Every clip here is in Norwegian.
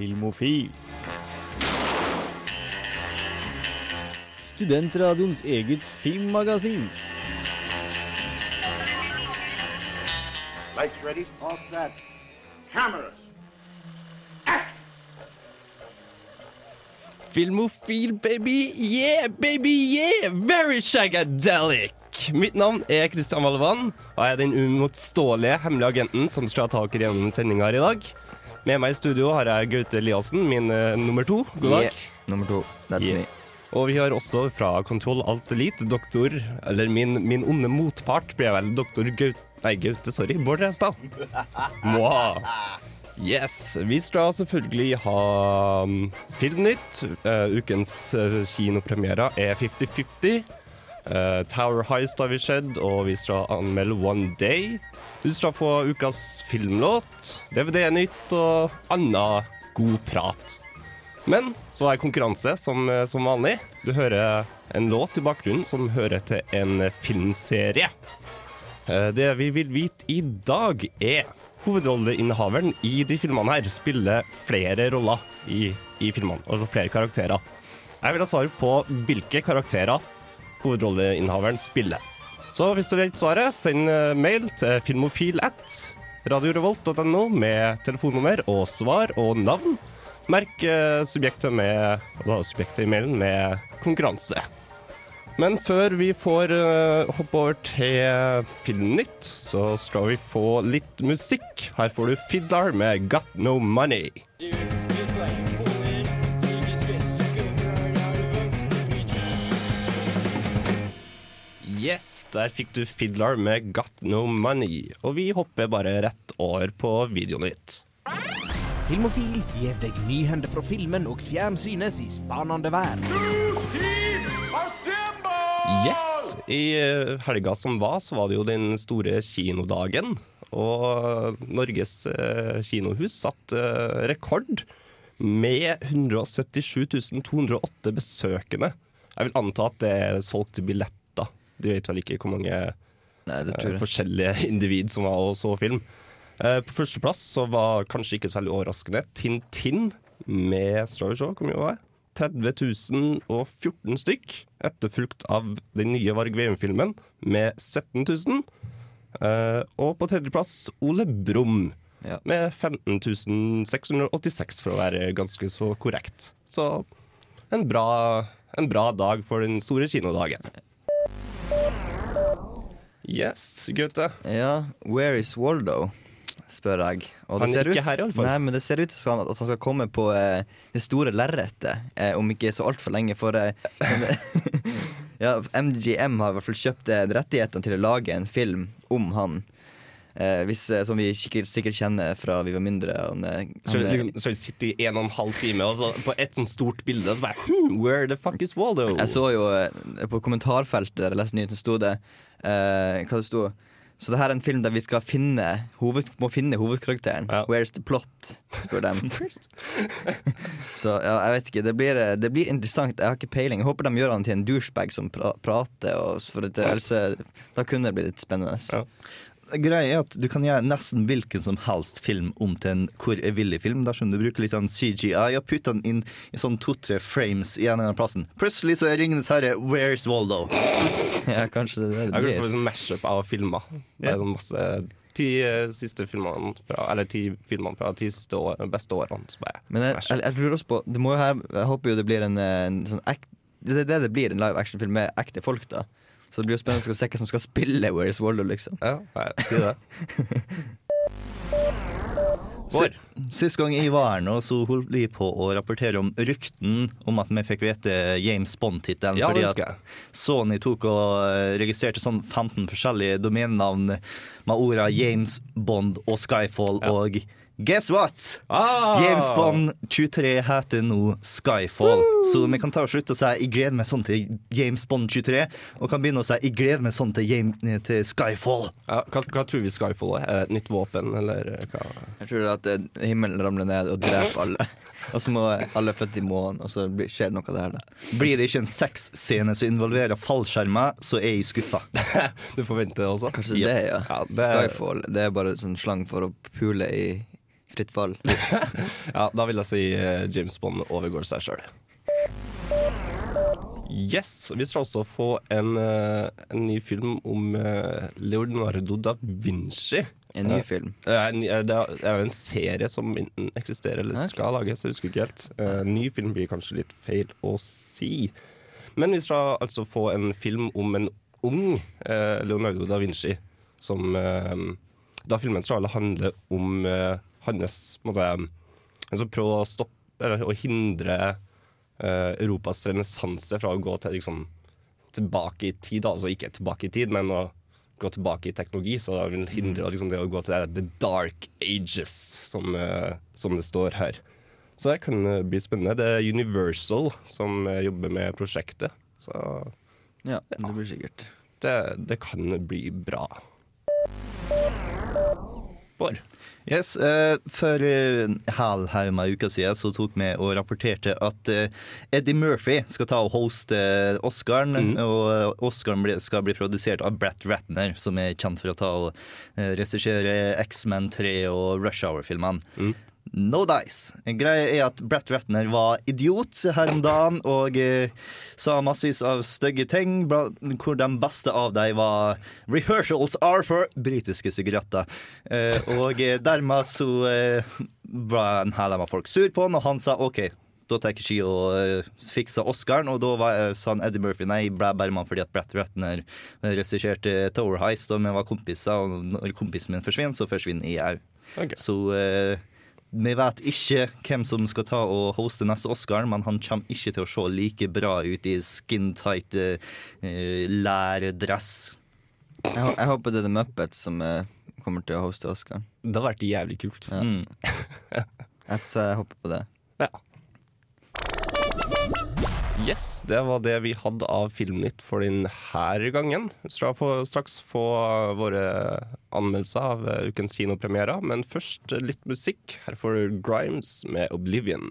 Filmofil. Studentradioens eget filmmagasin. Lights ready? All set. Cameras. Filmofil, baby! Yeah, baby, yeah! Very shagadelic! Mitt navn er Kristian Vallevann, og jeg er den uimotståelige hemmelige agenten som skal tak i gjennom sendinga i dag. Med meg i studio har jeg Gaute Eliassen, min uh, nummer to. God dag. Yeah. Nummer to. That's Yeah. me. Og vi har også fra Kontroll Alt Elite doktor, eller min, min onde motpart, blir vel doktor Gaute Nei, Gaute, sorry. Bård Restad. Wow. Yes. Vi skal selvfølgelig ha um, Filmnytt. Uh, ukens uh, kinopremiere er 50-50. Uh, Tower Heist har vi sett, og vi skal anmelde One Day. Du skal få ukas filmlåt, DVD-nytt og annen god prat. Men så er konkurranse som, eh, som vanlig. Du hører en låt i bakgrunnen som hører til en filmserie. Eh, Det vi vil vite i dag, er hovedrolleinnehaveren i de filmene her spiller flere roller i, i filmene, altså flere karakterer. Jeg vil ha svar på hvilke karakterer hovedrolleinnehaveren spiller. Så hvis du vet svaret, send eh, mail til filmofil at radiorevolt.no med telefonnummer og svar og navn. Merk eh, subjektet, med, altså subjektet i mailen med konkurranse. Men før vi får eh, hoppe over til Filmnytt, så skal vi få litt musikk. Her får du Fiddler med 'Got No Money'. Yes, der fikk du Fiddler med 'Got No Money'. Og vi hopper bare rett over på Videonytt. Filmofil gir deg nyhender fra filmen og fjernsynets i spanende verden. Yes! I eh, helga som var, så var det jo den store kinodagen. Og Norges eh, kinohus satt eh, rekord med 177 208 besøkende. Jeg vil anta at det er solgte billetter. Du vet vel ikke hvor mange Nei, det tror jeg. forskjellige individ som var og så film. Eh, på førsteplass så var kanskje ikke så veldig overraskende Tintin med skal vi se, hvor mye var det? 30 014 stykk, etterfulgt av den nye Varg Veum-filmen med 17 000. Eh, og på tredjeplass Ole Brumm Ja. med 15.686 for å være ganske så korrekt. Så en bra, en bra dag for den store kinodagen. Yes, Gaute. Ja, where is Waldo? spør jeg. Og Han er ikke ut- her, i alle fall. Nei, men det ser ut som at han skal komme på eh, det store lerretet eh, om ikke så altfor lenge. For eh, ja, MGM har i hvert fall kjøpt eh, rettighetene til å lage en film om han. Eh, hvis, eh, som vi sikkert, sikkert kjenner fra vi var mindre. Han, eh, Så han, vi, så vi sitter i en og en halv time og så på et sånt stort bilde, så bare hmm, Where the fuck is Waldo? Jeg så jo eh, på kommentarfeltet der jeg leste nyheten, sto det eh, Hva det sto Så det her er en film der vi skal finne hoved, må finne hovedkarakteren. Ja. Where's the plot? spør de. Så ja, jeg vet ikke. Det blir, eh, det blir interessant. Jeg har ikke peiling. Jeg håper de gjør han til en douchebag som pra prater. Og for det, ellers eh, Da kunne det bli litt spennende. Ja. Greia er at Du kan gjøre nesten hvilken som helst film om til en hvor er villig-film. Dersom du bruker litt sånn CGI og putter den inn i sånn to-tre frames i en eller annen plassen. Plutselig så er Ringenes herre Where's Waldo? Ja, kanskje det er det Jeg det kan få en mashup av filmer. Det er sånn masse Ti eh, siste filmene fra, Eller ti filmene fra de siste år, beste årene. Så bare Men jeg, jeg, jeg lurer også på det må jo ha, Jeg håper jo det blir en, eh, en sånn ek, Det det det blir, en live action-film med ekte folk, da. Så det blir jo spennende å se hvem som skal spille Where's Waldo, liksom. Ja, nei, si det. Sist gang jeg var her nå, så holdt vi på å rapportere om rykten om at vi fikk vite James Bond-tittelen. Ja, fordi at. Sony tok og eh, registrerte sånn 15 forskjellige domenenavn med ordene James Bond og Skyfall Ja. og Guess what? Ah! James Bond 23 heter nå Skyfall. Så vi kan ta og slutte å si 'jeg gleder meg sånn til James Bond 23', og kan begynne å si 'jeg gleder meg sånn til, James, til Skyfall'. Ja, hva, hva tror vi Skyfall er? Er det et nytt våpen, eller hva? Jeg tror at eh, himmelen ramler ned og dreper alle. Og så må alle flytte i månen, og så skjer det noe der. Da. Blir det ikke en sexscene som involverer fallskjermer, så er jeg skuffa. Du forventer det også? Kanskje det, ja. Ja, det Skyfall. Det er bare sånn slang for å pule i Fritt fall. Ja, da vil jeg si eh, James Bond overgår seg sjøl. Yes, vi skal også få en, eh, en ny film om eh, Leonardo da Vinci. En ny film. Det er, jo en serie som enten eksisterer eller skal lages, jeg husker ikke helt. Ny film blir kanskje litt feil å si. Men vi skal altså få en film om en ung Leonardo da Vinci, som Da filmen skal handle om hans måte, En som prøver å stoppe eller å hindre uh, Europas renessanse fra å gå til liksom tilbake i tid, altså ikke tilbake i tid, men å gå tilbake i teknologi, så det vil hindre liksom, det å gå til the dark ages, som, uh, som det står her. Så det kan eh, bli spennende. Det er Universal som jobber med prosjektet, så Ja, det blir sikkert. det, det kan bli bra. Bård. Yes, eh, For en hel haug med uker siden så tok vi og rapporterte at eh, Eddie Murphy skal ta og hoste Oscaren. Og eh, Oscaren skal bli produsert av Brett Ratner, som er kjent for å ta og regissere X-Men 3 og Rush Hour-filmene. No dice. Greia er at Brett Ratner var idiot her om dagen og eh, sa massevis av stygge ting, hvor de beste av dem var 'Rehearsals are for britiske sigaretter'. Eh, og eh, dermed så eh, var en hel haug av folk sur på han, og han sa OK. Da tar jeg ikke og eh, fikser Oscaren, og da var, eh, sa han Eddie Murphy nei, ble bare mann fordi at Brett Ratner regisserte Tower Heist, og vi var kompiser, og når kompisen min forsvinner, så forsvinner jeg òg. Okay. Så eh, vi vet ikke hvem som skal ta og hoste neste Oscar, men han kommer ikke til å se like bra ut i skin tight uh, lærdress. Jeg, jeg håper det er The Muppets som uh, kommer til å hoste Oscar. Det har vært jævlig kult. Ja. Mm. Jeg, så jeg håper på det. Ja. Yes, det var det vi hadde av Filmnytt for denne gangen. Vi skal få, straks få våre anmeldelser av eh, ukens kinopremierer, men først litt musikk. Her får du Grimes med 'Oblivion'.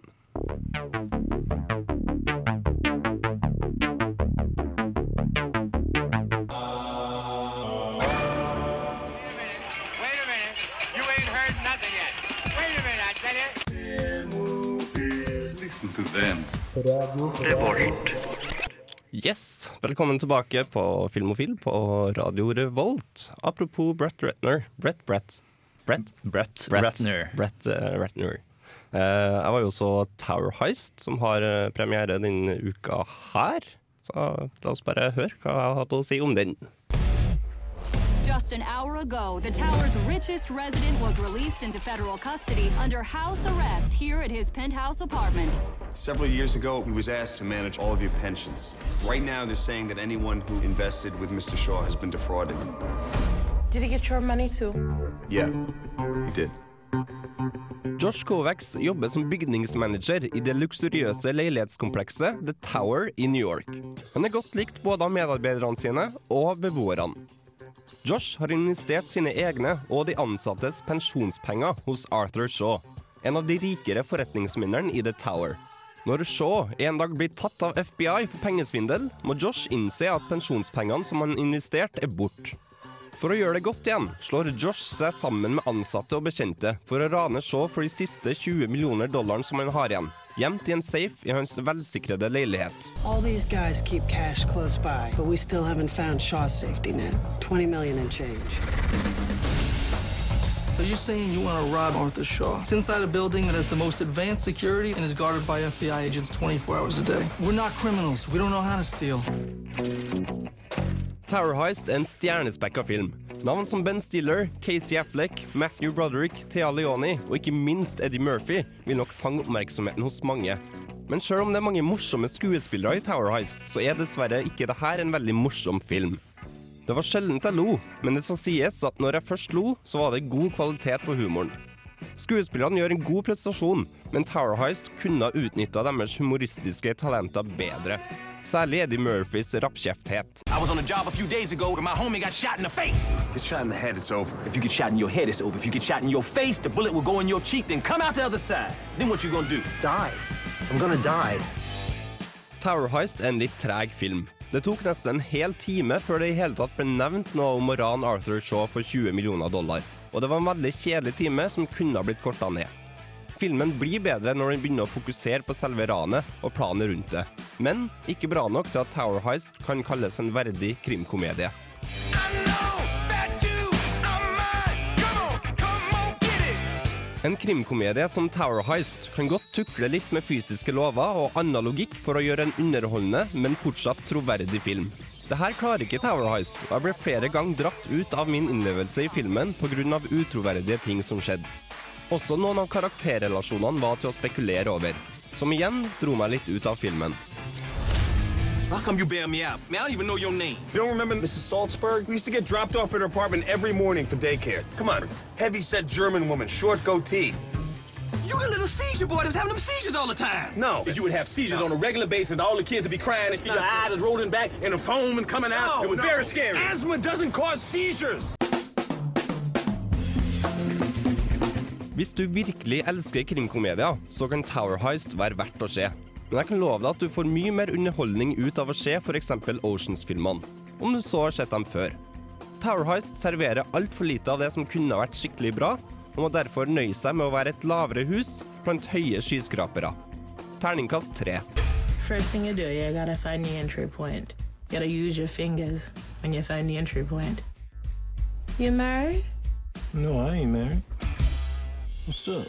Wait them. Yes, velkommen tilbake på Filmofil på Radio Revolt. Apropos Brett Retner. Brett, Brett. Brett? Brett, Brett Ratner. Brett uh, Ratner. Uh, jeg var jo også Tower Heist, som har eh, premiere denne uka her. Så la oss bare høre hva jeg hadde å si om den. Just an hour ago, the tower's richest resident was released into federal custody under house arrest here at his penthouse apartment. Several years ago, he was asked to manage all of your pensions. Right now, they're saying that anyone who invested with Mr. Shaw has been defrauded. Did he get your money too? Yeah, he did. Josh Kovacs jobber som bygningsmanager i det luksuriøse leilighetskomplekset The Tower i New York. Han er godt likt både av medarbeiderne sine og beboerne. Josh har investert sine egne og de ansattes pensjonspenger hos Arthur Shaw, en av de rikere forretningsmennene i The Tower. Når Shaw en dag blir tatt av FBI for pengesvindel, må Josh innse at pensjonspengene som han investerte, er borte. For å gjøre det godt igjen, slår Josh seg sammen med ansatte og bekjente for å rane Shaw for de siste 20 millioner dollarene som han har igjen, gjemt i en safe i hans velsikrede leilighet. All these guys keep cash close by, but we still haven't found Shaw's safety net. 20 million and change. So you're saying you want to rob Arthur Shaw? It's inside a building that has the most advanced security and is guarded by FBI agents 24 hours a day. We're not criminals. We don't know how to steal. Tower Heist er en stjernespekka film. Navn som Ben Stiller, Casey Affleck, Matthew Broderick, Thea Leoni og ikke minst Eddie Murphy vil nok fange oppmerksomheten hos mange. Men sjøl om det er mange morsomme skuespillere i Tower Heist, så er dessverre ikke dette en veldig morsom film. Det var sjeldent jeg lo, men det skal sies at når jeg først lo, så var det god kvalitet på humoren. Skuespillerne gjør en god prestasjon, men Tower Heist kunne ha utnytta deres humoristiske talenter bedre. Særlig Eddie Murphys rappkjefthet. I was on a job a few days ago and my homie got shot in the face. Get shot in the head, it's over. If you get shot in your head, it's over. If you get shot in your face, the bullet will go in your cheek, then come out the other side. Then what you gonna do? Die. I'm gonna die. Tower Heist er en litt treg film. Det tok nesten en hel time før det i hele tatt ble nevnt noe om å rane Arthur Shaw for 20 millioner dollar. Og det var en veldig kjedelig time som kunne ha blitt korta ned. Filmen blir bedre når den begynner å fokusere på selve ranet og planen rundt det, men ikke bra nok til at Tower Heist kan kalles en verdig krimkomedie. En krimkomedie som Tower Heist kan godt tukle litt med fysiske lover og annen logikk for å gjøre en underholdende, men fortsatt troverdig film. Det her klarer ikke Tower Heist, og jeg ble flere ganger dratt ut av min innlevelse i filmen pga. utroverdige ting som skjedde. Også noen av karakterrelasjonene var til å spekulere over, som igjen dro meg litt ut av filmen. How come you bail me out? Man, I don't even know your name. You don't remember Mrs. Salzberg? We used to get dropped off at her apartment every morning for daycare. Come on, heavy-set German woman, short goatee. You the little seizure boy that's having them seizures all the time. No. You would have seizures on a regular basis, and all the kids would be crying, and your eyes is rolling back, and the foam is coming out. No, it was no. very scary. Asthma doesn't cause seizures. Hvis du virkelig elsker krimkomedier, så kan Tower Heist være verdt å se. Men jeg kan love deg at du får mye mer underholdning ut av å se f.eks. Oceans-filmene, om du så har sett dem før. Tower Heist serverer altfor lite av det som kunne vært skikkelig bra, og må derfor nøye seg med å være et lavere hus blant høye skyskrapere. Terningkast tre. First thing you do, you gotta find the entry point. You gotta use your fingers when you find the entry point. You married? No, I ain't married. What's up?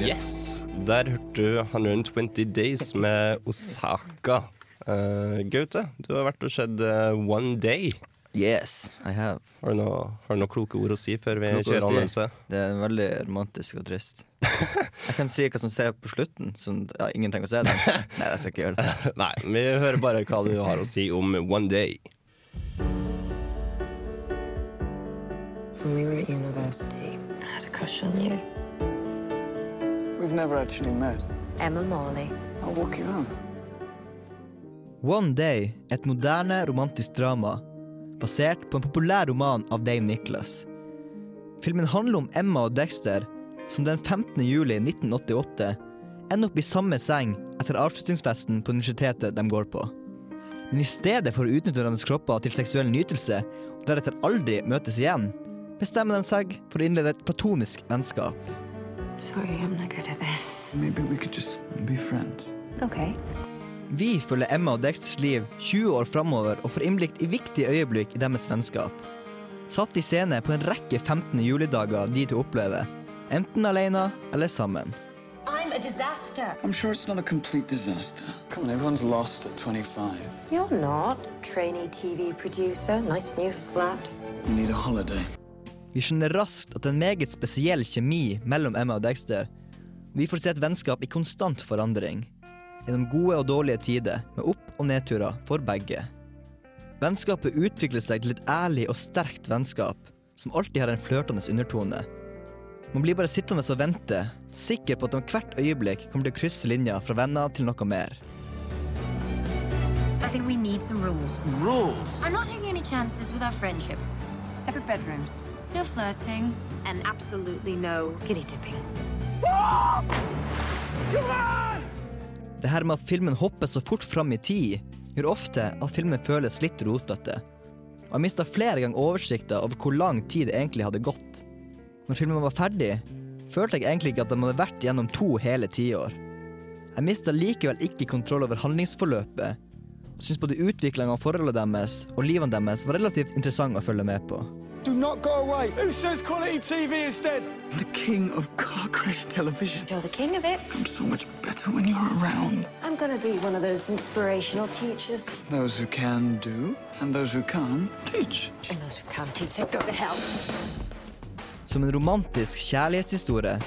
Yes! Der hørte du 120 Days med Osaka. Uh, Gaute, du har vært og sett uh, One Day. Yes, I have. Har du noen noe kloke ord å si før vi Kloke kjører å si. Det er veldig romantisk og trist. Jeg kan si hva som skjer på slutten. Sånn, ja, ingen trenger å se det. Nei, jeg skal ikke gjøre det. Nei, vi hører bare hva du har å si om One Day. When we were at university, I had a crush on you. We've never actually met. Emma Morley. I'll walk you home. One Day, et moderne romantisk drama basert på en populær roman av Dave Nicholas. Filmen handler om Emma og Dexter som den 15. juli 1988 ender opp i samme seng etter avslutningsfesten på universitetet de går på. Men i stedet for å utnytte hverandres kropper til seksuell nytelse og deretter aldri møtes igjen, bestemmer de seg for å innlede et platonisk vennskap. Sorry, I'm not good at this. Maybe we could just be friends. Okay. Vi følger Emma og Dexters liv 20 år framover og får innblikk i viktige øyeblikk i deres vennskap. Satt i scene på en rekke 15. julidager de to opplever, enten alene eller sammen. I'm a disaster. I'm sure it's not a complete disaster. Come on, everyone's lost at 25. You're not. Trainee TV producer, nice new flat. You need a holiday. Vi skjønner raskt at det er en meget spesiell kjemi mellom Emma og Dexter. Vi får se et vennskap i konstant forandring. Gjennom gode og dårlige tider, med opp- og nedturer for begge. Vennskapet utvikler seg til et ærlig og sterkt vennskap, som alltid har en flørtende undertone. Man blir bare sittende og vente, sikker på at om hvert øyeblikk kommer til å krysse linja fra venner til noe mer. I think we need some rules. Rules? I'm not taking any chances with our friendship. Separate bedrooms. No flirting. And absolutely no kitty dipping. Det her med at filmen hopper så fort fram i tid, gjør ofte at filmen føles litt rotete. Og jeg mista flere ganger oversikta over hvor lang tid det egentlig hadde gått. Når filmen var ferdig, følte jeg egentlig ikke at den hadde vært gjennom to hele tiår. Jeg mista likevel ikke kontroll over handlingsforløpet, og syns både utviklinga av forholdet deres og livene deres var relativt interessant å følge med på. Do not go away. Who says quality TV is dead? The king of car crash television. You're the king of it. I'm so much better when you're around. I'm gonna be one of those inspirational teachers. Those who can do, and those who can't teach. And those who can't teach, they go to hell. Som en romantisk kjærlighetshistorie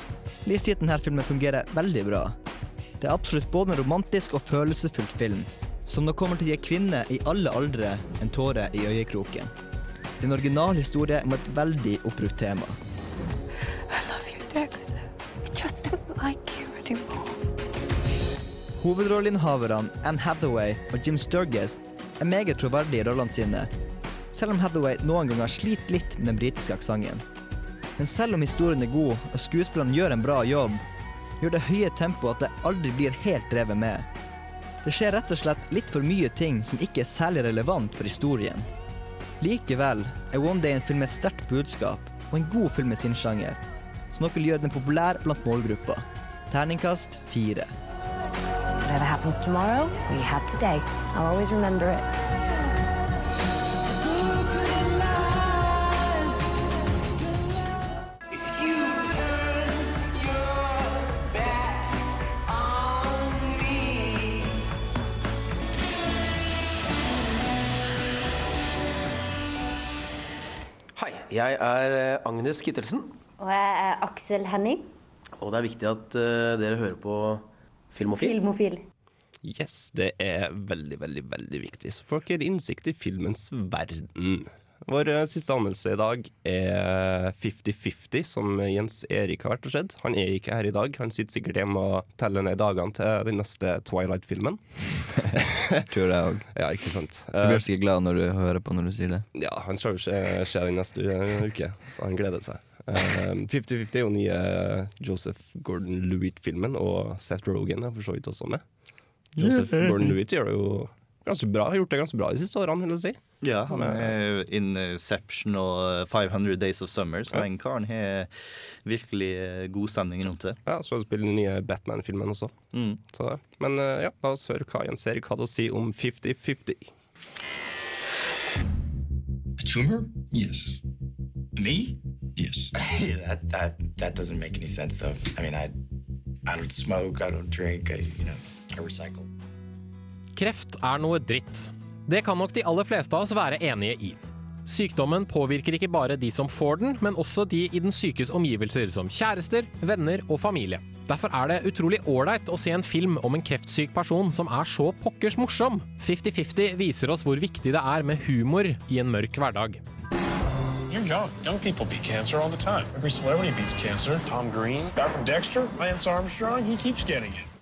jeg at denne filmen fungerer veldig bra. Det er absolutt både en romantisk og følelsesfullt film, som nå kommer til å gi kvinner i alle aldre en tåre i øyekroken. En original historie om et veldig oppbrukt tema. Like. Hovedrolleinnehaverne Anne Hathaway og Jim Sturgess er meget troverdige i rollene sine. selv om Hathaway noen ganger sliter litt med den britiske aksenten. Men selv om historien er god og skuespillerne gjør en bra jobb, gjør det høye tempoet at det aldri blir helt drevet med. Det skjer rett og slett litt for mye ting som ikke er særlig relevant for historien. Likevel er One Day en film med et sterkt budskap og en god film med sin sjanger, som noe vil gjøre den populær blant målgruppa. Terningkast fire. Whatever happens tomorrow, we have today. I'll always remember it. Jeg er eh, Agnes Kittelsen, Og jeg er Aksel Henning, og det er viktig at eh, dere hører på Filmofil. filmofil. Yes, det er veldig, veldig, veldig viktig. Så folk har innsikt i filmens verden. Vår eh, siste anmeldelse i dag er 50-50, som Jens Erik har vært og sett. Han er ikke her i dag. Han sitter sikkert hjemme og teller ned dagene til den neste Twilight-filmen. Tror jeg òg. Ja, ikke sant. Du blir sikkert glad når du hører på når du sier det. Ja, han skal jo se, se den neste uke, så han gleder seg. Eh, 50-50 er jo nye Joseph Gordon-Lewitt-filmen, og Seth Rogen er for så vidt også med. Joseph. Gordon-Lewitt gjør det jo ganske bra, har gjort det ganske bra de siste årene, vil jeg si. Ja, han er Inception og 500 Days of Summer, så den karen har virkelig eh, god stemning rundt det. Ja, så spiller den nye Batman-filmen også. Mm. Så, men eh, ja, la oss høre hva Jens Erik hadde å si om 50-50. A tumor? Yes. Me? Yes. that that that doesn't make any sense though. I mean, I I don't smoke, I don't drink, I you know, I recycle. Kreft er noe dritt. Det kan nok de aller fleste av oss være enige i. Sykdommen påvirker ikke bare de som får den, men også de i den sykes omgivelser, som kjærester, venner og familie. Derfor er det utrolig ålreit å se en film om en kreftsyk person som er så pokkers morsom. 50-50 viser oss hvor viktig det er med humor i en mørk hverdag. You're young. Young people beat cancer all the time. Every celebrity beats cancer. Tom Green, Dexter, Lance Armstrong, he keeps getting it.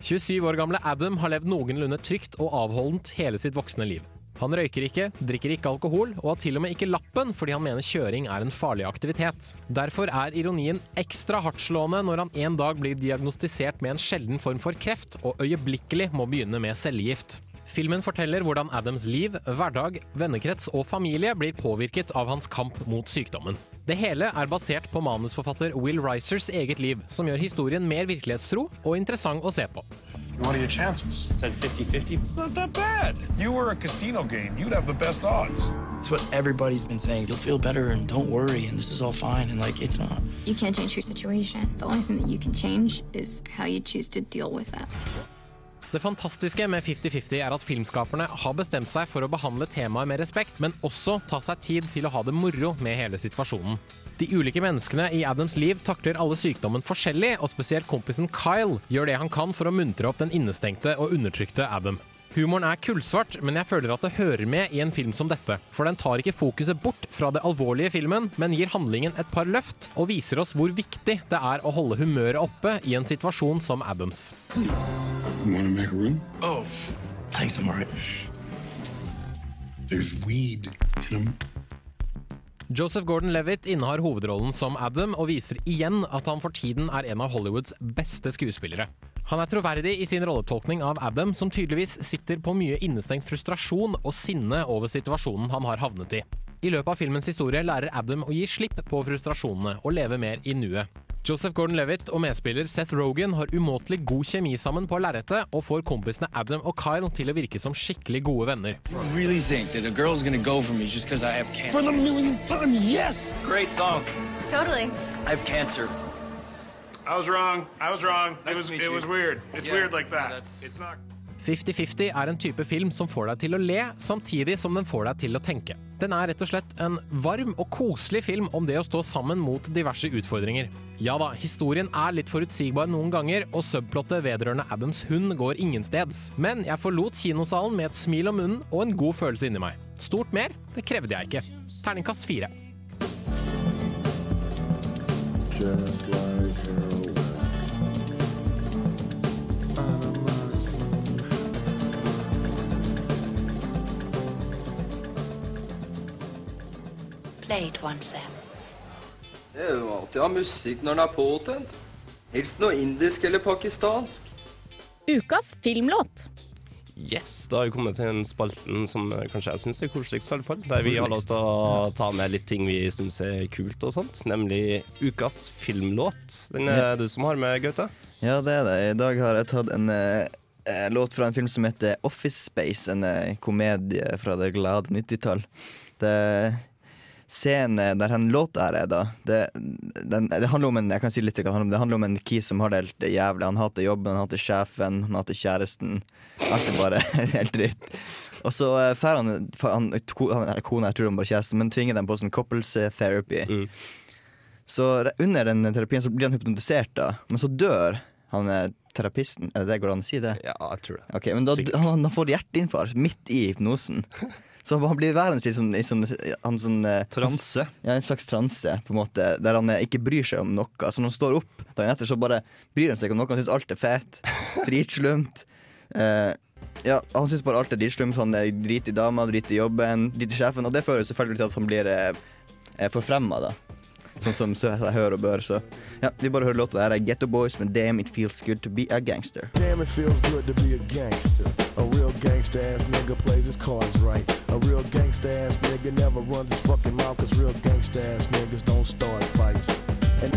27 år gamle Adam har levd noenlunde trygt og avholdent hele sitt voksne liv. Han røyker ikke, drikker ikke alkohol, og har til og med ikke lappen fordi han mener kjøring er en farlig aktivitet. Derfor er ironien ekstra hardtslående når han en dag blir diagnostisert med en sjelden form for kreft, og øyeblikkelig må begynne med cellegift. Filmen forteller hvordan Adams liv, hverdag, vennekrets og familie blir påvirket av hans kamp mot sykdommen. Det hele er basert på manusforfatter Will Risers eget liv, som gjør historien mer virkelighetstro og interessant å se på. What are your chances? Said 50-50. It's not that bad. You were a casino game. You'd have the best odds. It's what everybody's been saying. You'll feel better and don't worry and this is all fine and like it's not. You can't change your situation. The only thing that you can change is how you choose to deal with that. Det fantastiske med 50-50 er at filmskaperne har bestemt seg for å behandle temaet med respekt, men også ta seg tid til å ha det moro med hele situasjonen. De ulike menneskene i Adams liv takler alle sykdommen forskjellig, og spesielt kompisen Kyle gjør det han kan for å muntre opp den innestengte og undertrykte Adam. Humoren er kullsvart, men jeg føler at det hører med i en film som dette. For den tar ikke fokuset bort fra det alvorlige i filmen, men gir handlingen et par løft, og viser oss hvor viktig det er å holde humøret oppe i en situasjon som Adams. Oh, thanks, I'm alright. There's weed in them. Joseph Gordon-Levitt innehar hovedrollen som Adam og viser igjen at han for tiden er en av Hollywoods beste skuespillere. Han er troverdig i sin rolletolkning av Adam, som tydeligvis sitter på mye innestengt frustrasjon og sinne over situasjonen han har havnet i. I løpet av filmens historie lærer Adam å gi slipp på frustrasjonene og leve mer i nuet. Joseph Gordon-Levitt og medspiller Seth Rogen har umåtelig god kjemi sammen på lerretet, og får kompisene Adam og Kyle til å virke som skikkelig gode venner. Really go for me yes! Great song. Totally. I have cancer. I was wrong. I was wrong. It was it was weird. It's Yeah, weird like that. It's not 50-50 er en type film som får deg til å le, samtidig som den får deg til å tenke. Den er rett og slett en varm og koselig film om det å stå sammen mot diverse utfordringer. Ja da, historien er litt forutsigbar noen ganger, og subplottet vedrørende Adams hund går ingensteds. Men jeg forlot kinosalen med et smil om munnen og en god følelse inni meg. Stort mer, det krevde jeg ikke. Terningkast fire. Just like heroin. played once Sam? Det er jo alltid å ha musikk når den er påtent. Helst noe indisk eller pakistansk. Ukas filmlåt. Yes, da har vi kommet til en spalten som eh, kanskje jeg syns er koseligst, i hvert fall. Der vi har lov til å ta med litt ting vi syns er kult og sånt. Nemlig ukas filmlåt. Den er du som har med, Gaute. Ja, det er det. I dag har jeg tatt en eh, eh, låt fra en film som heter Office Space. En eh, komedie fra det glade 90-tall. Det Scenen der han låta er, da det, den, det handler om en Jeg kan si litt hva det handler om. Det handler om en kis som har det helt jævlig. Han hater jobben, han hater sjefen, han hater kjæresten. Alt er bare helt dritt. Og så eh, får han, han, han kona, jeg tror han bare kjæresten, men tvinger dem på sånn couples therapy. Mm. Så under den terapien så blir han hypnotisert, da. Men så dør han eh, terapisten. Er det det går an å si det? Ja, jeg tror det. Ok, men da, han, han får hjerteinfarkt midt i hypnosen. Så han blir værende i sånn, i sånn, han sånn eh, Transe? Ja, en slags transe, på en måte, der han eh, ikke bryr seg om noe. Så når han står opp dagen etter, så bare bryr han seg ikke om noe. Han syns alt er fett. Dritslumt. Eh, ja, han syns bare alt er dritslumt. Han er drit i dama, drit i jobben, drit i sjefen. Og det fører selvfølgelig til at han blir eh, eh, forfremma, da. Sånn som så jeg hører og bør. Så ja, vi bare hører låta. Det her er Getto Boys med Damn It Feels Good To Be A Gangster. Damn, it feels good to be a gangster. A real gangster ass nigga plays his cards right. A real gangster ass nigga never runs his fucking mouth, cause real gangster ass niggas don't start fights. And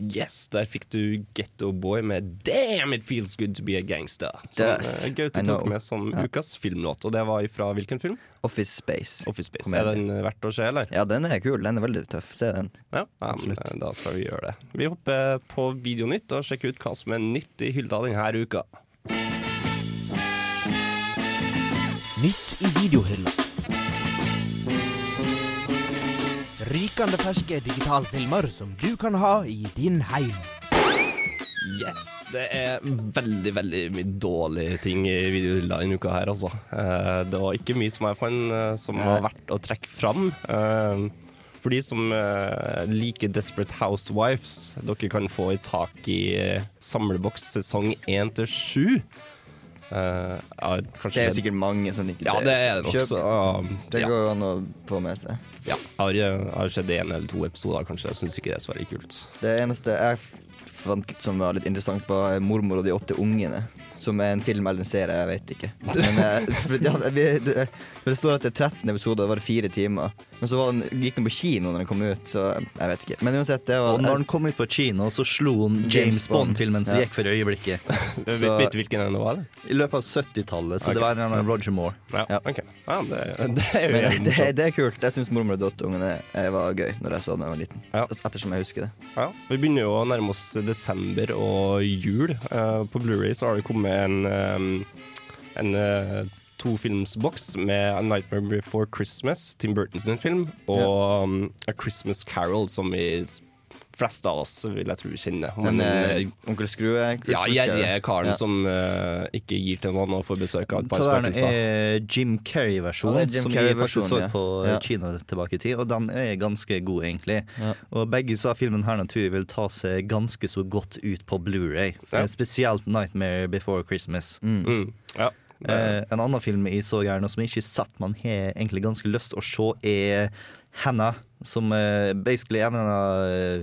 Yes, der fikk du Getto Boy med 'Damn It Feels Good To Be A Gangster'. Som Yes, eh, Gaute tok med som Ja. ukas filmlåt. Og det var fra hvilken film? Office Space. Office Space. Komedie. Er den eh, verdt å se, eller? Ja, den er kul. Den er veldig tøff. Se den. Ja, ja men, eh, da skal vi gjøre det. Vi hopper på Videonytt og sjekker ut hva som er nytt i hylla denne uka. Nytt i videohylla. Rykende ferske digitalfilmer som du kan ha i din heim. Yes, det er veldig, veldig mye dårlige ting i videohylla denne uka her, altså. Eh, Det var ikke mye som jeg fant eh, som var verdt å trekke fram. Eh, For de som liker Desperate Housewives, dere kan få i tak i samleboks sesong 1 til 7. Eh, ja, Det er jo sikkert mange som liker det. Ja, det er det også. Um, Det går jo an å få med seg. Ja, jeg har, har sett en eller to episoder, kanskje. Jeg syns ikke det er så veldig kult. Det eneste jeg fant som var litt interessant, var 'Mormor og de åtte ungene'. Som er en film eller en serie, jeg vet ikke. Men eh, ja, det, for det står at det er 13 episoder, det var fire timer. Men så var den, gikk den på kino når den kom ut, så jeg vet ikke. Men uansett, det var Og når den kom ut på kino, så slo han James Bond-filmen som Ja. gikk for øyeblikket. Vet vet hvilken den var? I løpet av 70-tallet, så okay. det var en eller annen Roger Moore. Ja, ok. Ja, det, det er jo Men det, det er kult. Jeg syns 'Mormor og de åtte ungene' eh, var gøy når jeg så den da jeg var liten. Ja. Ettersom jeg husker det. Ja, vi begynner jo å nærme oss desember og jul. Uh, på Blu-ray så har det kommet en, um, en eh, tofilmsboks med A Nightmare Before Christmas, Tim Burtons film, og um, A Christmas Carol, som vi fleste av oss vil jeg tro kjenner. Men, Den en, eh, eh, Onkel Skrue. ja, Christmas gjerrige karen Ja. som uh, ikke gir til noen og får besøk av et par spøkelser. Det er Jim Carrey-versjonen, Ja, som vi Carrey vi faktisk så på Ja. kino tilbake i tid. Og den er ganske god, egentlig. Ja. Og begge sa filmen her naturlig vil ta seg ganske så godt ut på Blu-ray. Ja. Spesielt 'Nightmare Before Christmas'. Mm. Ja. Eh, en annen film jeg så gjerne, som jeg ikke satt sett, man har egentlig ganske lyst å se, er Hannah. Som eh, basically en av eh,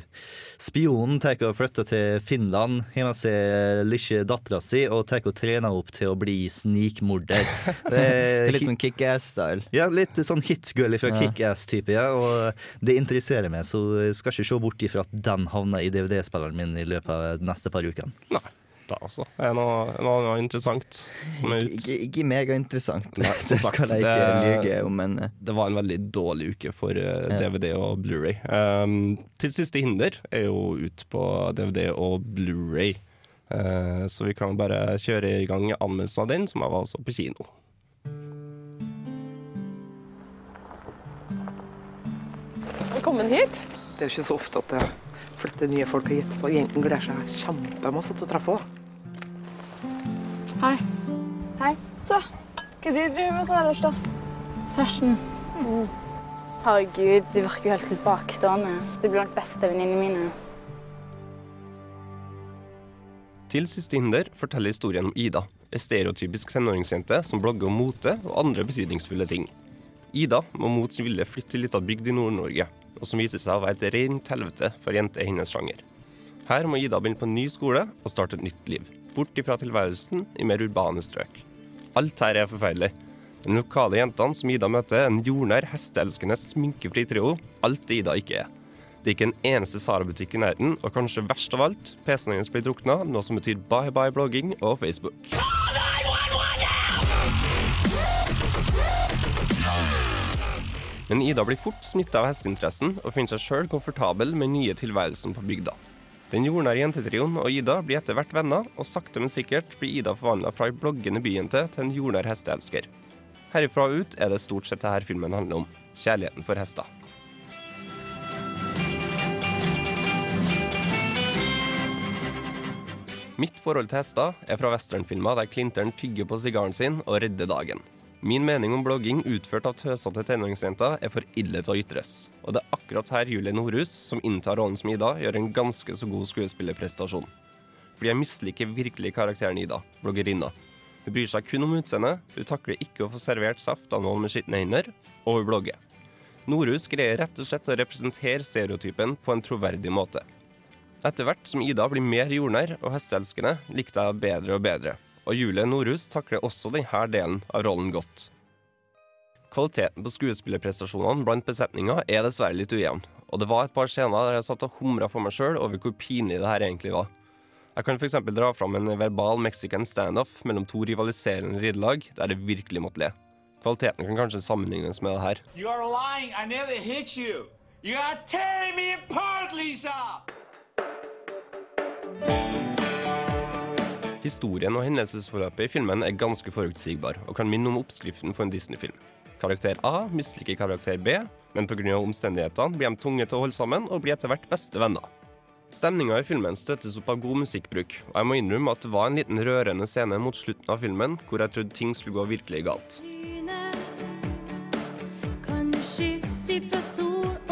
spionen tar og flytter til Finland, har med seg lille dattera si og tar og trener opp til å bli snikmorder. Det Det er litt sånn kickass-style. ja, litt sånn hitgirl fra Ja. Kickass-type, ja. Og det interesserer meg, så jeg skal ikke se bort ifra at den havner i DVD-spilleren min i løpet av de neste par ukene. Nei, da altså. Det er noe, noe interessant som er ute? ikke, ikke megainteressant. Det sagt, skal jeg ikke lyge om, men eh, Det var en veldig dårlig uke for eh, DVD og Blu-ray. Um, til siste hinder er jo ut på DVD og Blu-ray. Uh, så vi kan bare kjøre i gang anmeldelsen av den, som jeg var også på kino. Velkommen hit. Det er jo ikke så ofte at det flytter nye folk hit, så jentene gleder seg kjempemasse til å treffe henne. Hva de driver med sånn ellers, da? Fashion. Herregud, de virker jo helt tilbakestående. De blir blant beste venninnene mine. Til siste hinder forteller historien om Ida. en stereotypisk tenåringsjente som blogger om mote og andre betydningsfulle ting. Ida må mot sin vilje flytte til ei lita bygd i Nord-Norge, og som viser seg å være et rent helvete for jenter i hennes sjanger. Her må Ida begynne på en ny skole og starte et nytt liv, bort ifra tilværelsen i mer urbane strøk. Alt her er forferdelig. De lokale jentene som Ida møter, er en jordnær, hesteelskende, sminkefri trio. Alt det Ida ikke er. Det er ikke en eneste Sara-butikk i nærheten, og kanskje verst av alt, PC-en hennes blir drukna, noe som betyr bye bye blogging og Facebook. Men Ida blir fort smitta av hesteinteressen og finner seg sjøl komfortabel med nye tilværelsen på bygda. Den jordnære jentetrioen og Ida blir etter hvert venner, og sakte, men sikkert blir Ida forvandla fra ei bloggende byjente til en jordnær hesteelsker. Herifra og ut er det stort sett det her filmen handler om. Kjærligheten for hester. Mitt forhold til hester er fra westernfilmer der Clinton tygger på sigaren sin og redder dagen. Min mening om blogging utført av tøsete tenåringsjenter er for ille til å ytres. Og det er akkurat her Julie Nordhus, som inntar rollen som Ida, gjør en ganske så god skuespillerprestasjon. Fordi jeg misliker virkelig karakteren Ida, bloggerinna. Hun bryr seg kun om utseendet, hun takler ikke å få servert saft av noen med skitne hender, og hun blogger. Nordhus greier rett og slett å representere stereotypen på en troverdig måte. Etter hvert som Ida blir mer jordnær og hesteelskende, likte jeg bedre og bedre, og Julie Nordhus takler også denne delen av rollen godt. Kvaliteten på skuespillerprestasjonene blant besetninga er dessverre litt ujevn, og det var et par scener der jeg satt og humra for meg sjøl over hvor pinlig det her egentlig var. Jeg kan f.eks. dra fram en verbal mexican standoff mellom to rivaliserende ridelag der det virkelig måtte le. Kvaliteten kan kanskje sammenlignes med det her. You are lying. I never hit you. You are tearing me apart, Lisa! Historien og hendelsesforløpet i filmen er ganske forutsigbar, og kan minne om oppskriften for en Disney-film. Karakter A misliker karakter B, men pga. omstendighetene blir de tunge til å holde sammen og blir etter hvert beste venner. Stemninga i filmen støttes opp av god musikkbruk, og jeg må innrømme at det var en liten rørende scene mot slutten av filmen hvor jeg trodde ting skulle gå virkelig galt. Kan du skifte fra sol?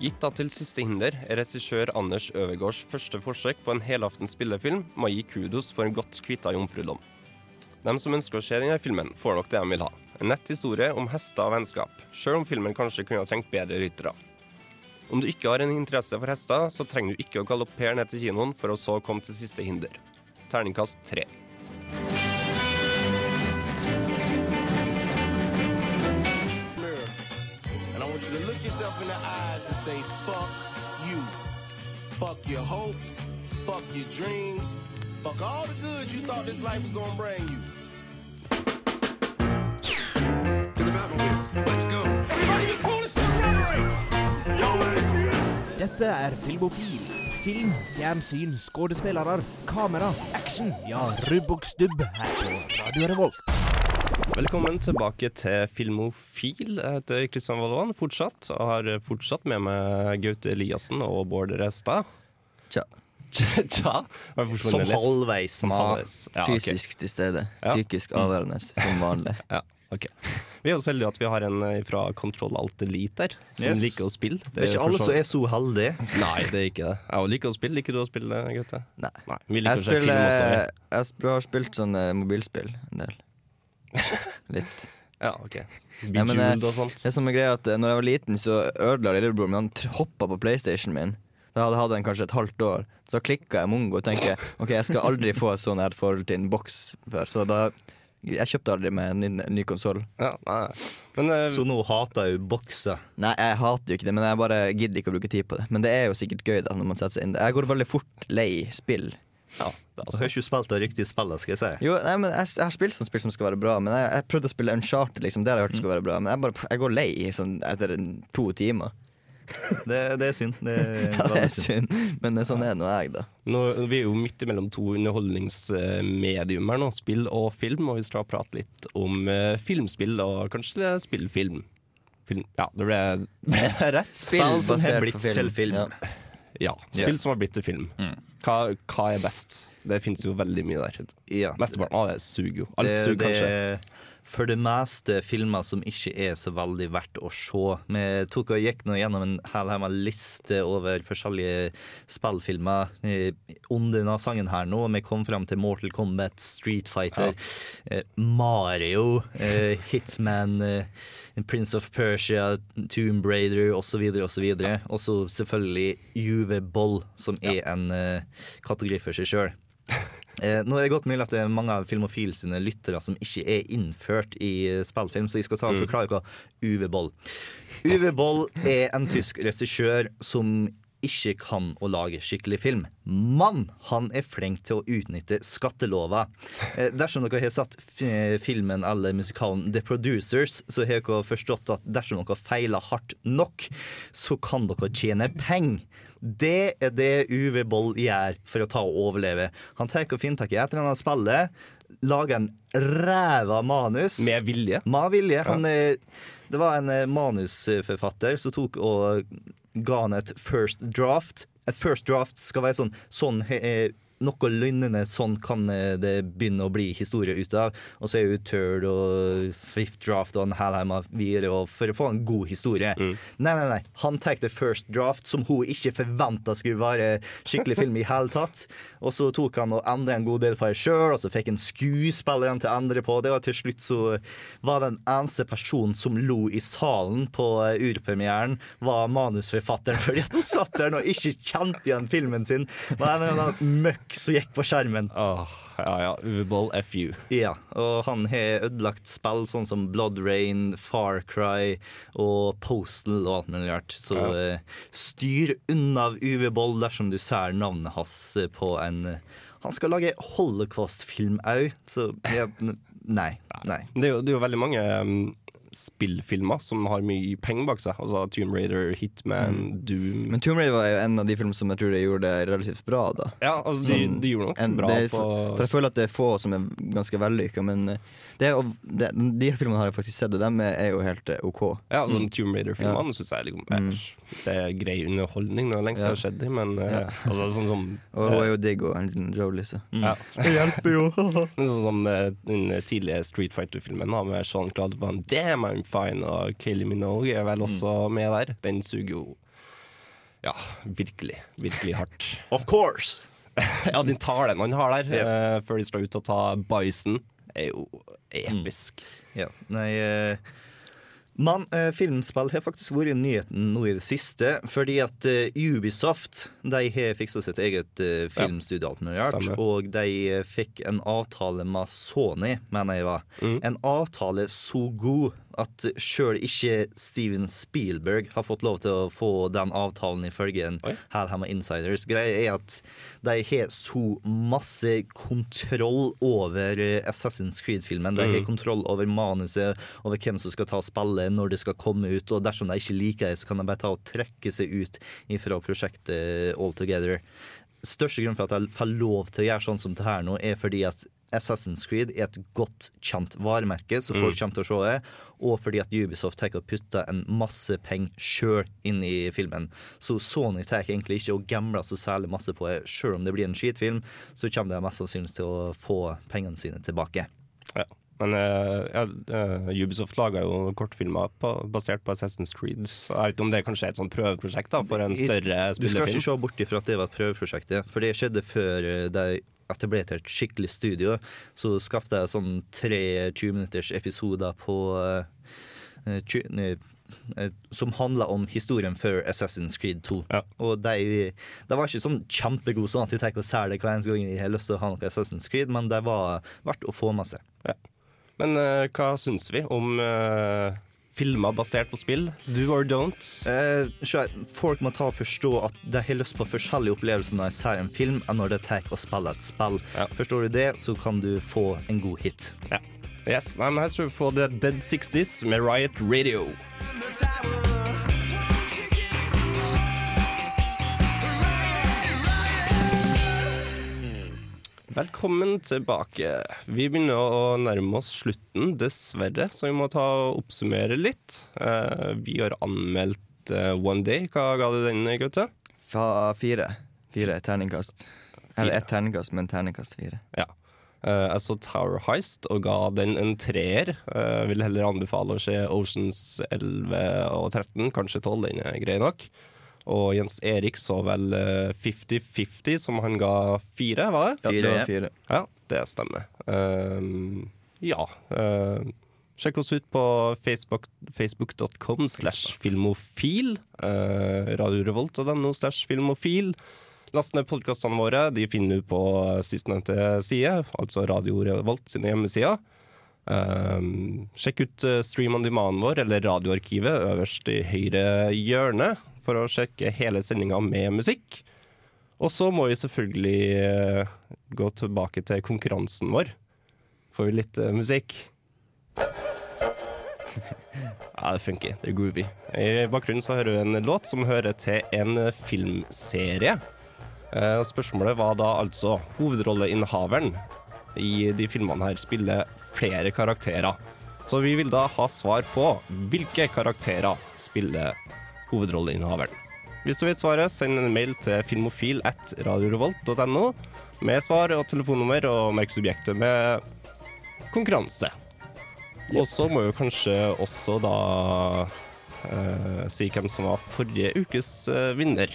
Gitt at til siste hinder er regissør Anders Øvergaards første forsøk på en helaftens spillefilm, må gi kudos for en godt kvitta jomfrudom. De som ønsker å se denne filmen, får nok det de vil ha. En nett historie om hester og vennskap, sjøl om filmen kanskje kunne ha trengt bedre ryttere. Om du ikke har en interesse for hester, så trenger du ikke å galoppere ned til kinoen for å så komme til siste hinder. Terningkast tre. And I want you to look yourself in the and say, fuck you. Fuck your hopes. Fuck your dreams. Fuck all the good you thought this life was gonna bring you. Dette er Filmofil. Film, fjernsyn, skuespillere, kamera, action. Ja, rubb og stubb her på Radio Revolt. Velkommen tilbake til Filmofil. Jeg heter Kristian Valvan fortsatt, og har fortsatt med meg Gaute Eliassen og Bård Restad. Tja. Tja. Som halvveis. Som halvveis. Ja, ok. Fysisk til stede. Ja. Psykisk avværende, som vanlig. Ja, ok. Vi er jo så heldige at vi har en eh, fra Kontroll Alt Elite her, som Yes. liker å spille. Det er ikke alle som er så heldige. Nei, det er ikke det. Jeg liker å spille. Liker du å spille, Gaute? Nei. Vi Jeg, liker å se film spiller, også. jeg har spilt sånn eh, mobilspill en del. Litt. Ja, ok. Nei, men, eh, og sånt. Det som er greia at eh, Når jeg var liten, så ødela lillebroren min. Han hoppa på PlayStation min. Da hadde jeg hatt den kanskje et halvt år. Så klikka jeg mongo og tenkte Ok, jeg skal aldri få et sånn her forhold til en boks før. Så da Jeg kjøpte aldri meg en ny, ny konsoll. Ja, nei. Men, eh, Så nå hater jeg jo bokser. Nei, jeg hater jo ikke det, men jeg bare gidder ikke å bruke tid på det. Men det er jo sikkert gøy da når man setter seg inn. Jeg går veldig fort lei spill. Ja, skal ikke spille det riktige spillet, skal jeg si. Jo, nei, men jeg, jeg har spilt sånn spill som skal være bra, men jeg, jeg prøvde å spille Uncharted, liksom. Det har jeg hørt skal være bra, men jeg, bare, jeg går lei sånn, etter to timer. Det, det er synd. Det er, Ja, det er synd. men det er sånn er nå jeg, da. Nå, vi er jo midt imellom to underholdningsmedium her nå, spill og film, og vi skal prate litt om eh, filmspill og kanskje spillfilm. Film. Ja, det ble, ble rett? Spill som har basert blitt på film. til film. Ja. Ja, spill Yes. som har blitt til film. Mm. Hva, hva er best? Det finnes jo veldig mye der. Ja. Mesteparten av det suger jo. Alt suger kanskje. For det meste filmer som ikke er så veldig verdt å se. Vi tok og gikk nå gjennom en hel liste over forskjellige spillfilmer eh, under denne sangen her nå. Vi kom fram til Mortal Kombat, Street Fighter, ja. Mario, eh, Hitman, eh, Prince of Persia, Tomb Raider osv. osv. Og så selvfølgelig Juve Boll, som er en eh, kategori for seg sjøl. Eh, nå er det godt mulig at det er mange av Filmofil sine lyttere som ikke er innført i eh, spillfilm, så jeg skal ta og Mm. forklare hva Uwe Boll Uwe Boll er en tysk regissør som ikke kan å lage skikkelig film. Men han er flink til å utnytte skattelover. Eh, dersom dere har sett filmen eller musikalen The Producers, så har dere forstått at dersom dere feiler hardt nok, så kan dere tjene penger. Det er det Uwe Boll gjør for å ta og overleve. Han tar og finner tak i et eller annet spillet, lager en ræva manus. Med vilje. Med vilje. Han, ja. det var en eh, manusforfatter som tok og ga han et first draft. Et first draft skal være sånn, sånn eh, noe lignende sånn kan eh, det begynne å bli historie ut av. Og så er jo Turd og fifth draft og hel videre og for å få en god historie. Nei, nei, nei. Han tar The first draft, som hun ikke forventa skulle være skikkelig film i hele tatt. Og så tok han og endra en god del på det sjøl, og så fikk en skuespilleren til å endre på det. Og til slutt så var den eneste personen som lo i salen på eh, urpremieren, var manusforfatteren, fordi at hun satt der og ikke kjente igjen filmen sin. Men var en eller annen som gikk på skjermen. ja, ja. Uwe Boll, FU. Ja, og han har ødelagt spill sånn som Blood Rain, Far Cry og Postal og alt mulig rart. Så Ja. eh, styr unna Uwe Boll dersom du ser navnet hans eh, på en eh, Han skal lage holocaust-film òg, så ja, nei. Nei. Det er jo, det er jo veldig mange um, spillfilmer som har mye penger bak seg. Altså Tomb Raider, Hitman, Doom Men Tomb Raider var jo en av de filmene som jeg tror de gjorde det relativt bra, da. Ja, altså de, Sånn, de gjorde nok en- bra det er, på for, jeg føler at det er få som er ganske vellykka, men eh, det det, de filmene har jeg faktisk sett, og dem er jo helt eh, OK. Ja, altså Mm. Tomb Raider-filmene synes jeg liksom, er, det er grei underholdning. Det er lenge siden Ja. jeg har sett dem, men eh, Ja. altså, sånn som Og hun eh, er jo digg, og Angelina Jolie, så Ja. Det hjelper jo. Men sånn som eh, den tidlige Street Fighter-filmen med Jean-Claude Van Damme, I'm Fine og Kelly Minogue er vel også med der. Den suger jo ja, virkelig, virkelig hardt. Of course! ja, den talen han har der eh, før de skal ut og ta Bison, er jo episk. Ja, nei eh, Men eh, filmspill har faktisk vært i nyheten nå i det siste, fordi at eh, Ubisoft de har fiksa sitt eget eh, filmstudio, rart, og de eh, fikk en avtale med Sony, mener jeg var. En avtale så god at sjøl ikke Steven Spielberg har fått lov til å få den avtalen ifølge en her med Insiders. Greia er at de har så masse kontroll over eh, Assassin's Creed-filmen. De har Mhm. kontroll over manuset, over hvem som skal ta spillet, når det skal komme ut. Og dersom de ikke liker det, så kan de bare ta og trekke seg ut fra prosjektet altogether. Største grunn for at jeg får lov til å gjøre sånn som det her nå, er fordi at Assassin's Creed er et godt kjent varemerke, så folk Mm. kommer til å se det. Og fordi at Ubisoft tar og putter en masse penger sjøl inn i filmen. Så Sony tar egentlig ikke og gambler så særlig masse på det. Sjøl om det blir en skitfilm, så kommer de mest sannsynlig til å få pengene sine tilbake. Ja. Men eh, ja, eh, Ubisoft laga jo kortfilmer på, basert på Assassin's Creed. Så jeg vet ikke om det kanskje er et sånt prøveprosjekt da, for en større spillefilm? Du skal ikke se bort ifra at det var et prøveprosjekt, ja. for det skjedde før eh, de etablerte et skikkelig studio. Så skapte jeg sånn tre 20 minutters episoder på som handla om historien før Assassin's Creed 2. Og de, de var ikke sånn kjempegode sånn at de tenker å selge hver eneste gang de har lyst til å ha noe Assassin's Creed, men det var verdt å få med seg. Men uh, hva syns vi om uh, filmer basert på spill? Do or don't? Uh, så folk må ta og forstå at de har lyst på forskjellige opplevelser når de ser en film, enn når de tar og spiller et spill. Forstår du det, så kan du få en god hit. Ja. Yes, nei, men Her skal vi få The Dead 60s med Riot Radio. Velkommen tilbake. Vi begynner å nærme oss slutten, dessverre, så vi må ta og oppsummere litt. Eh, vi har anmeldt eh, One Day. Hva ga du den, Gaute? Fa fire. Fire terningkast. Eller ett terningkast, men terningkast fire. Ja. Eh, jeg så Tower Heist og ga den en treer. Uh, vil heller anbefale å se Oceans 11 og 13, kanskje 12, den er grei nok. Og Jens Erik så vel eh, 50-50, som han ga fire, var det? Ja, det var fire. Ja, det stemmer. Um, ja. eh, sjekk oss ut på Facebook, facebook.com slash filmofil. Uh, Radio Revolt.no slash filmofil. Last ned podkastene våre. De finner du på sistnevnte side, altså Radio Revolt sine hjemmesider. Um, sjekk ut uh, Stream on demand vår, eller radioarkivet øverst i høyre hjørne, for å sjekke hele sendinga med musikk. Og så må vi selvfølgelig uh, gå tilbake til konkurransen vår. Får vi litt uh, musikk? Ja, det funker. Det er groovy. I bakgrunnen så hører du en låt som hører til en filmserie. Eh, Spørsmålet var da altså Hovedrolleinnehaveren i de filmene her spiller flere karakterer. Så vi vil da ha svar på hvilke karakterer spiller hovedrolleinnehaveren. Hvis du vet svaret, send en mail til filmofil at radiorevolt.no med svar og telefonnummer, og merk subjektet med konkurranse. Og så må jo kanskje også da eh, si hvem som var forrige ukes eh, vinner.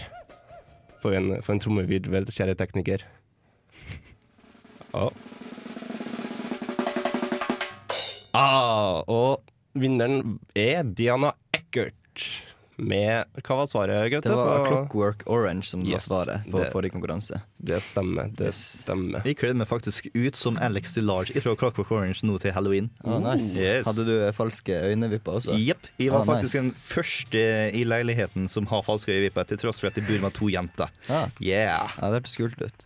For en, for en trommevirvel, kjære tekniker. Ja. Ah, og vinneren er Diana Eckert med Hva var svaret, Gaute? Det var på- Clockwork Orange som var svaret for det- forrige konkurranse. Det stemmer. Det stemmer. Vi kledde meg faktisk ut som Alex DeLarge fra Clockwork Orange nå til halloween. Oh, nice. Yes. Hadde du falske øynevipper også? Jepp. Jeg var oh, faktisk nice. den første i leiligheten som har falske øyevipper, til tross for at jeg bor med to jenter. Ah. Yeah. Ja, det hørtes kult ut.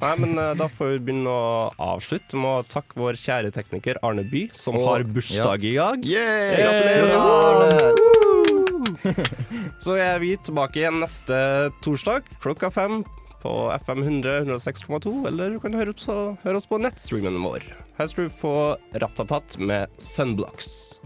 Nei, men eh, da får vi begynne å avslutte med å takke vår kjære tekniker Arne By, som Og- har bursdag i dag. Yeah! Gratulerer, Woo! Så er vi tilbake igjen neste torsdag klokka fem på FM 100 106,2, eller du kan høre oss, høre oss på nettstreamen vår. Her skal du få Ratatat med Sunblocks.